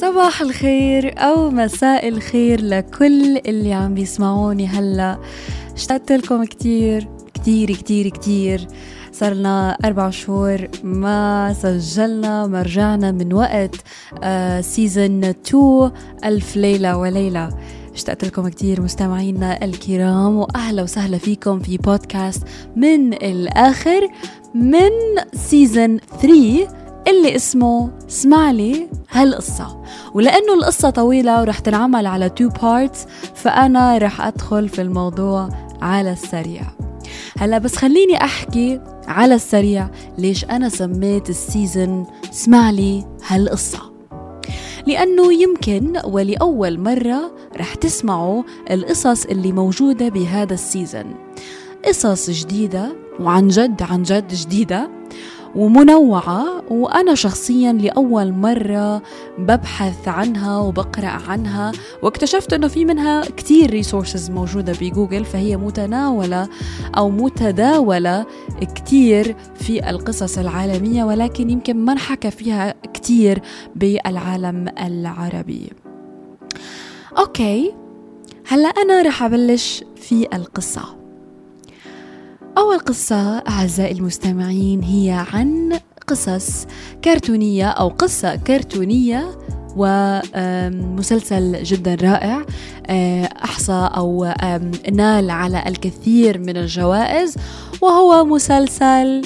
صباح الخير أو مساء الخير لكل اللي عم بيسمعوني هلا. اشتقت لكم كتير كتير كتير كتير. صرنا أربع شهور ما سجلنا ما رجعنا من وقت سيزن آه 2 ألف ليلة وليلة. اشتقت لكم كتير مستمعينا الكرام وأهلا وسهلا فيكم في بودكاست من الآخر من season 3 اللي اسمه اسمع لي هالقصة. ولأنه القصة طويلة ورح تنعمل على two parts فأنا رح أدخل في الموضوع على السريع. هلا بس خليني أحكي على السريع ليش أنا سميت ال season اسمع لي هالقصة. لأنه يمكن ولأول مرة رح تسمعوا القصص اللي موجودة بهذا ال season. قصص جديدة وعن جد عن جد جديدة. ومنوعة وأنا شخصيا لأول مرة ببحث عنها وبقرأ عنها واكتشفت أنه في منها كتير resources موجودة بجوجل فهي متناولة أو متداولة كتير في القصص العالمية ولكن يمكن ما انحكى فيها كتير بالعالم العربي. okay هلأ أنا رح أبلش في القصة. أول قصة أعزائي المستمعين هي عن قصص كرتونية أو قصة كرتونية ومسلسل جدا رائع آه، أحصى أو نال على الكثير من الجوائز وهو مسلسل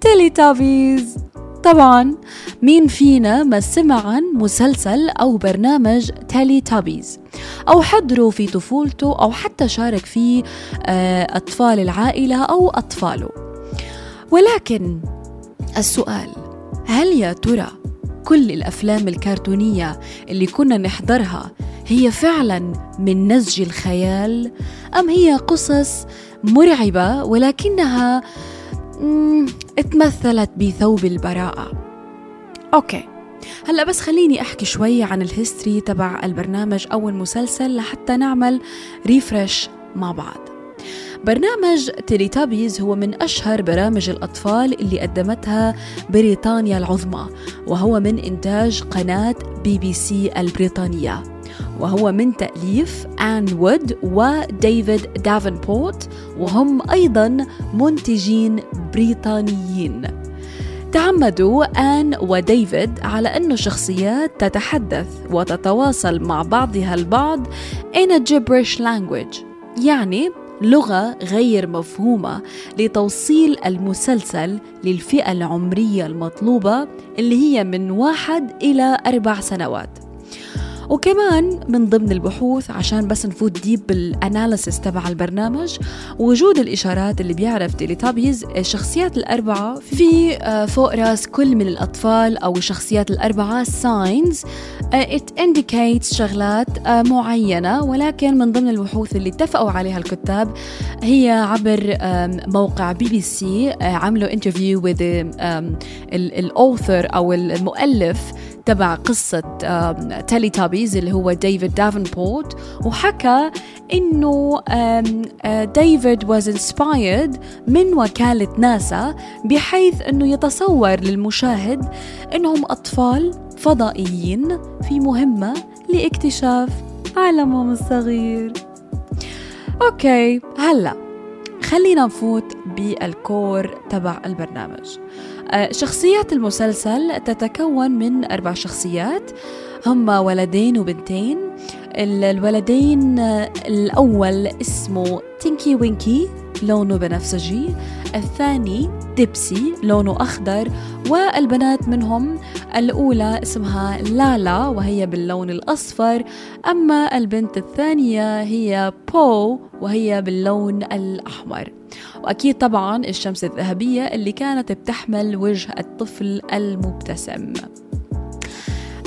تيلي تابيز طبعا مين فينا ما سمع عن مسلسل أو برنامج تيلي تابيز؟ أو حضره في طفولته أو حتى شارك فيه آه، أطفال العائلة أو أطفاله. ولكن السؤال هل يا ترى كل الأفلام الكرتونية اللي كنا نحضرها هي فعلا من نسج الخيال أم هي قصص مرعبة ولكنها اتمثلت بثوب البراءة. okay. هلا بس خليني أحكي شوي عن ال history تبع البرنامج أو المسلسل لحتى نعمل refresh مع بعض. برنامج تيليتابيز هو من أشهر برامج الأطفال اللي قدمتها بريطانيا العظمى وهو من إنتاج قناة بي بي سي البريطانية. وهو من تأليف آن وود وديفيد دافنبورت وهم أيضا منتجين بريطانيين. تعمدوا آن وديفيد على أن شخصيات تتحدث وتتواصل مع بعضها البعض in a gibberish language يعني لغة غير مفهومة لتوصيل المسلسل للفئة العمرية المطلوبة اللي هي من واحد إلى أربع سنوات. وكمان من ضمن البحوث عشان بس نفوت deep بال analysis تبع البرنامج وجود الإشارات اللي بيعرف تيليتابيز الشخصيات الأربعة في آه، فوق راس كل من الأطفال أو الشخصيات الأربعة signs it indicates شغلات آه، معينة. ولكن من ضمن البحوث اللي اتفقوا عليها الكتاب هي عبر موقع بي بي سي عملوا interview with ال author أو المؤلف تبع قصة تيلي تابيز اللي هو ديفيد دافنبورت وحكى إنه ديفيد was inspired من وكالة ناسا بحيث إنه يتصور للمشاهد إنهم أطفال فضائيين في مهمة لاكتشاف عالمهم الصغير okay هلا خلينا نفوت بال core تبع البرنامج. آه، شخصيات المسلسل تتكون من أربع شخصيات. هم ولدين وبنتين. الولدين آه، الأول اسمه تينكي وينكي لونه بنفسجي. الثاني ديبسي لونه أخضر والبنات منهم الأولى اسمها لالا وهي باللون الأصفر. أما البنت الثانية هي بو وهي باللون الأحمر. وأكيد طبعا الشمس الذهبية اللي كانت بتحمل وجه الطفل المبتسم.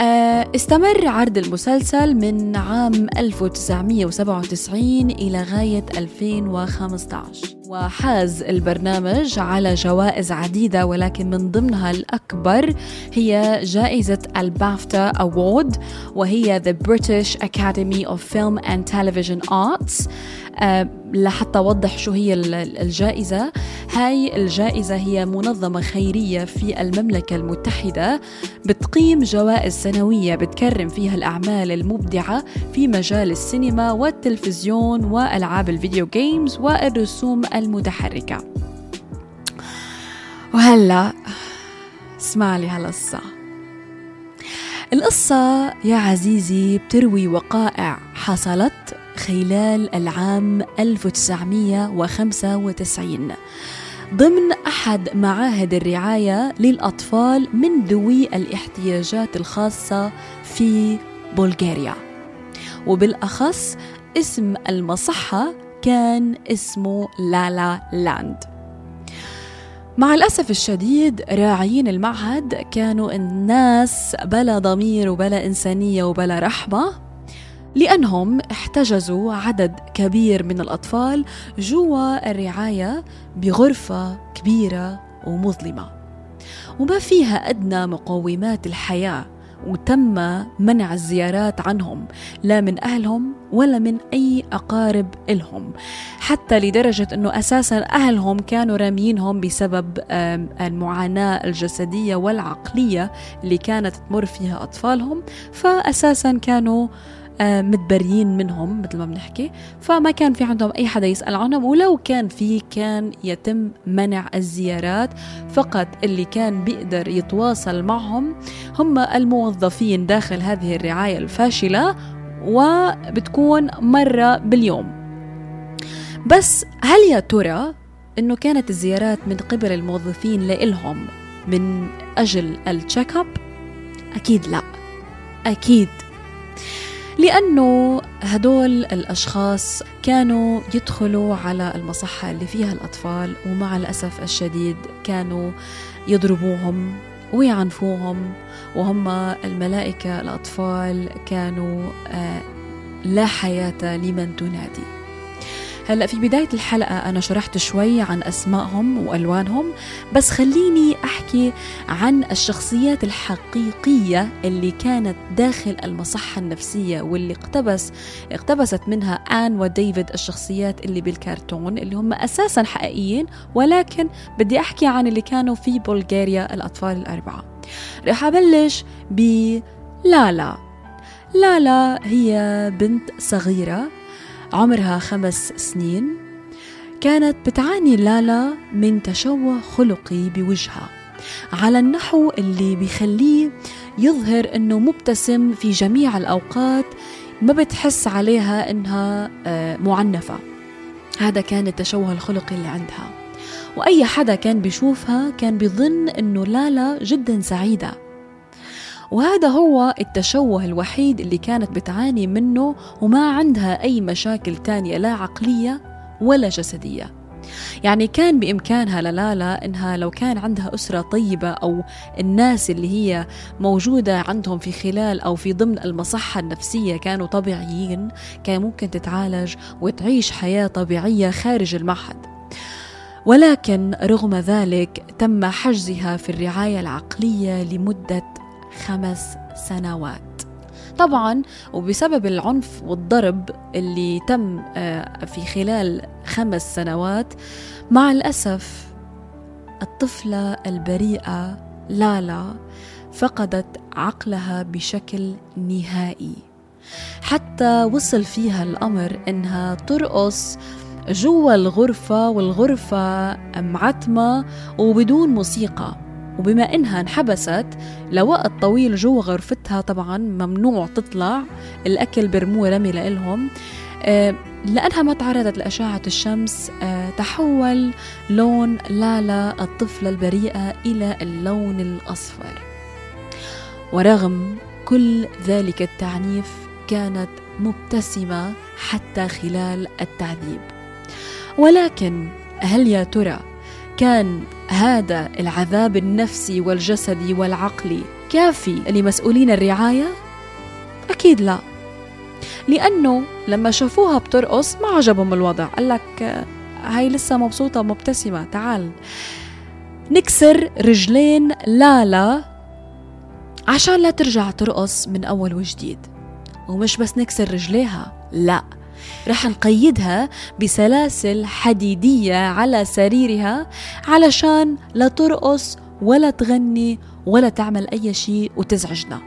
استمر عرض المسلسل من عام 1997 إلى غاية 2015 وحاز البرنامج على جوائز عديدة ولكن من ضمنها الأكبر هي جائزة البافتا أوورد وهي The British Academy of Film and Television Arts. آه، لحتى أوضح شو هي الجائزة هاي الجائزة هي منظمة خيرية في المملكة المتحدة بتقيم جوائز سنوية بتكرم فيها الأعمال المبدعة في مجال السينما والتلفزيون وألعاب الفيديو جيمز والرسوم المتحركة. وهلأ اسمع لي هالقصة. القصة يا عزيزي بتروي وقائع. حصلت خلال العام 1995 ضمن أحد معاهد الرعاية للأطفال من ذوي الاحتياجات الخاصة في بلغاريا. وبالأخص اسم المصحة كان اسمه لالا لاند. مع الأسف الشديد راعيين المعهد كانوا الناس بلا ضمير وبلا إنسانية وبلا رحمة لأنهم احتجزوا عدد كبير من الأطفال جوا الرعاية بغرفة كبيرة ومظلمة. وما فيها أدنى مقومات الحياة وتم منع الزيارات عنهم لا من أهلهم ولا من أي أقارب إلهم. حتى لدرجة أنه أساسا أهلهم كانوا رامينهم بسبب المعاناة الجسدية والعقلية اللي كانت تمر فيها أطفالهم. فأساسا كانوا متبريين منهم مثل ما بنحكي. فما كان في عندهم أي حدا يسأل عنهم ولو كان في كان يتم منع الزيارات فقط اللي كان بيقدر يتواصل معهم هم الموظفين داخل هذه الرعاية الفاشلة وبتكون مرة باليوم. بس هل يا ترى إنه كانت الزيارات من قبل الموظفين لإلهم من أجل التشيك اب أكيد لا. أكيد. لأنه هدول الأشخاص كانوا يدخلوا على المصحة اللي فيها الأطفال ومع الأسف الشديد كانوا يضربوهم ويعنفوهم وهم الملائكة الأطفال كانوا آه، لا حياة لمن تنادي. هلا في بداية الحلقة أنا شرحت شوي عن أسمائهم وألوانهم بس خليني أحكي عن الشخصيات الحقيقية اللي كانت داخل المصحة النفسية واللي اقتبس اقتبست منها آن وديفيد الشخصيات اللي بالكرتون اللي هم أساسا حقيقيين ولكن بدي أحكي عن اللي كانوا في بلغاريا الأطفال الأربعة. رح أبلش بلالا. لالا هي بنت صغيرة عمرها خمس سنين كانت بتعاني لالا من تشوه خلقي بوجهها على النحو اللي بيخليه يظهر إنه مبتسم في جميع الأوقات ما بتحس عليها إنها آه، معنفة. هذا كان التشوه الخلقي اللي عندها. وأي حدا كان بيشوفها كان بيظن إنه لالا جدا سعيدة. وهذا هو التشوه الوحيد اللي كانت بتعاني منه وما عندها أي مشاكل تانية لا عقلية ولا جسدية. يعني كان بإمكانها للالا إنها لو كان عندها أسرة طيبة أو الناس اللي هي موجودة عندهم في خلال أو في ضمن المصحة النفسية كانوا طبيعيين كان ممكن تتعالج وتعيش حياة طبيعية خارج المعهد. ولكن رغم ذلك تم حجزها في الرعاية العقلية لمدة خمس سنوات. طبعا وبسبب العنف والضرب اللي تم آه، في خلال خمس سنوات مع الأسف الطفلة البريئة لالا فقدت عقلها بشكل نهائي. حتى وصل فيها الأمر إنها ترقص جوا الغرفة والغرفة معتمة وبدون موسيقى. وبما إنها انحبست لوقت طويل جوا غرفتها طبعا ممنوع تطلع الأكل برموه رمي لإلهم. آه، لأنها ما تعرضت لأشعة الشمس آه، تحول لون لالا الطفلة البريئة إلى اللون الأصفر. ورغم كل ذلك التعنيف كانت مبتسمة حتى خلال التعذيب. ولكن هل يا ترى كان هذا العذاب النفسي والجسدي والعقلي كافي لمسؤولين الرعاية؟ أكيد لا. لأنه لما شافوها بترقص ما عجبهم الوضع. قال لك هاي لسه مبسوطة مبتسمة تعال. نكسر رجلين لالا عشان لا ترجع ترقص من أول وجديد. ومش بس نكسر رجليها لا. رح نقيدها بسلاسل حديدية على سريرها علشان لا ترقص ولا تغني ولا تعمل أي شيء وتزعجنا.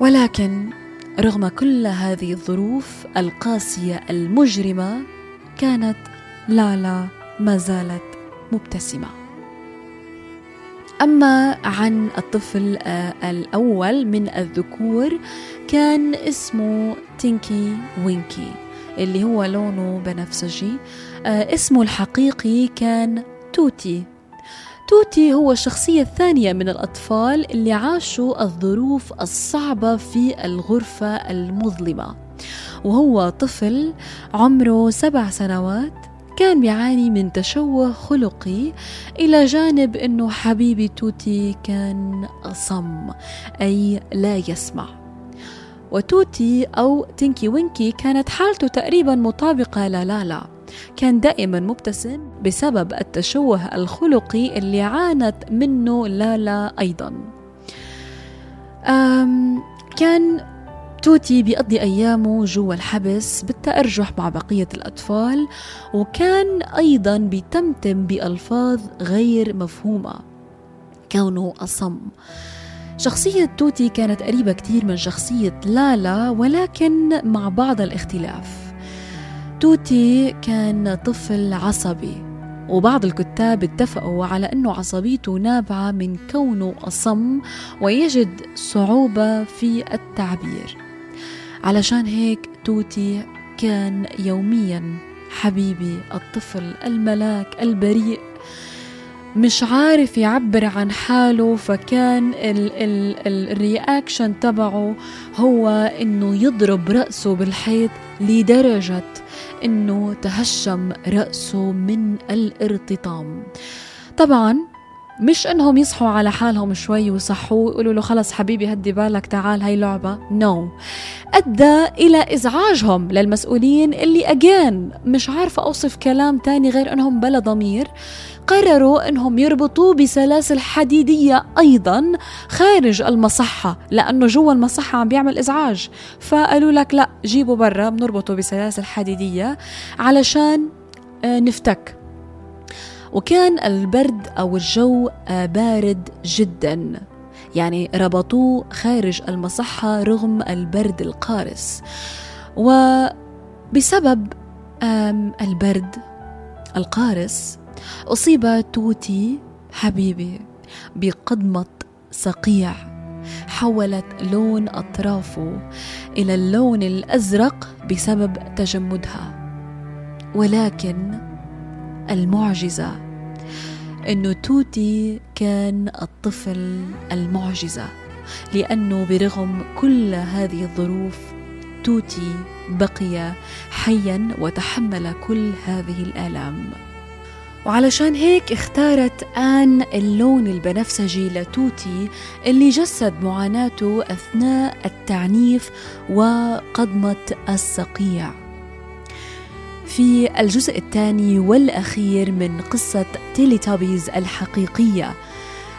ولكن رغم كل هذه الظروف القاسية المجرمة كانت لالا ما زالت مبتسمة. أما عن الطفل آه، الأول من الذكور كان اسمه تينكي وينكي اللي هو لونه بنفسجي. آه، اسمه الحقيقي كان توتي. توتي هو الشخصية الثانية من الأطفال اللي عاشوا الظروف الصعبة في الغرفة المظلمة وهو طفل عمره سبع سنوات. كان بيعاني من تشوه خلقي إلى جانب أنه حبيبي توتي كان أصم أي لا يسمع. وتوتي أو تينكي وينكي كانت حالته تقريبا مطابقة للالا كان دائما مبتسم بسبب التشوه الخلقي اللي عانت منه لالا أيضا. كان توتي بيقضي أيامه جوا الحبس بالتأرجح مع بقية الأطفال وكان أيضا بيتمتم بألفاظ غير مفهومة كونه أصم. شخصية توتي كانت قريبة كتير من شخصية لالا ولكن مع بعض الاختلاف. توتي كان طفل عصبي وبعض الكتاب اتفقوا على أنه عصبيته نابعة من كونه أصم ويجد صعوبة في التعبير. علشان هيك توتي كان يوميا حبيبي الطفل الملاك البريء مش عارف يعبر عن حاله فكان ال reaction تبعه هو إنه يضرب رأسه بالحيط لدرجة إنه تهشم رأسه من الارتطام. طبعا مش إنهم يصحوا على حالهم شوي ويصحوه ويقولوا له خلص حبيبي هدي بالك تعال هاي لعبة. no no. أدى إلى إزعاجهم للمسؤولين اللي أجان مش عارفة أوصف كلام تاني غير أنهم بلا ضمير قرروا أنهم يربطوه بسلاسل حديدية أيضا خارج المصحة لأنه جوا المصحة عم بيعمل إزعاج. فقالوا لك لا جيبوا برا بنربطه بسلاسل حديدية علشان آه، نفتك. وكان البرد أو الجو آه، بارد جدا. يعني ربطوه خارج المصحة رغم البرد القارس. وبسبب البرد القارس أصيب توتي حبيبي بقضمة صقيع. حولت لون أطرافه إلى اللون الأزرق بسبب تجمدها. ولكن المعجزة. أنه توتي كان الطفل المعجزة لأنه برغم كل هذه الظروف توتي بقي حيا وتحمل كل هذه الآلام. وعلشان هيك اختارت آن اللون البنفسجي لتوتي اللي جسد معاناته أثناء التعنيف وقضمة الصقيع. في الجزء الثاني والأخير من قصة تيليتابيز الحقيقية.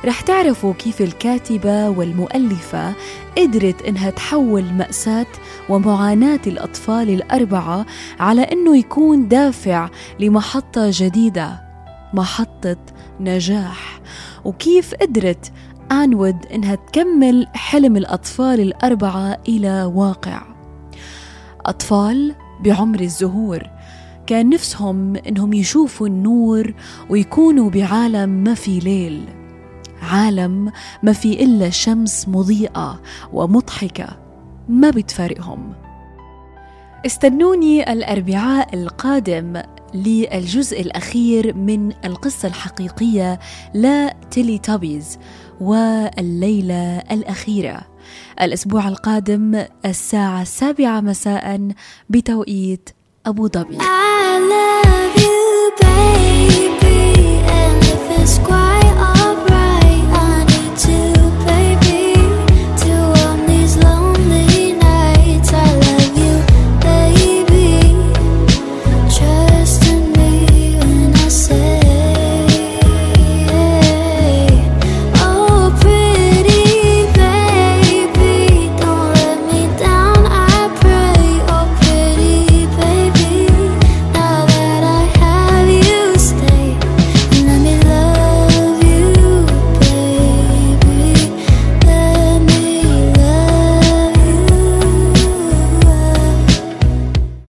رح تعرفوا كيف الكاتبة والمؤلفة قدرت إنها تحول مأساة ومعاناة الأطفال الأربعة على إنه يكون دافع لمحطة جديدة محطة نجاح. وكيف قدرت آنود إنها تكمل حلم الأطفال الأربعة إلى واقع. أطفال بعمر الزهور. كان نفسهم إنهم يشوفوا النور ويكونوا بعالم ما في ليل عالم ما في إلا شمس مضيئة ومضحكة ما بتفارقهم. استنوني الأربعاء القادم للجزء الأخير من القصة الحقيقية لتيلي توبيز والليلة الأخيرة. الأسبوع القادم الساعة السابعة مساء بتوقيت Abu Dhabi.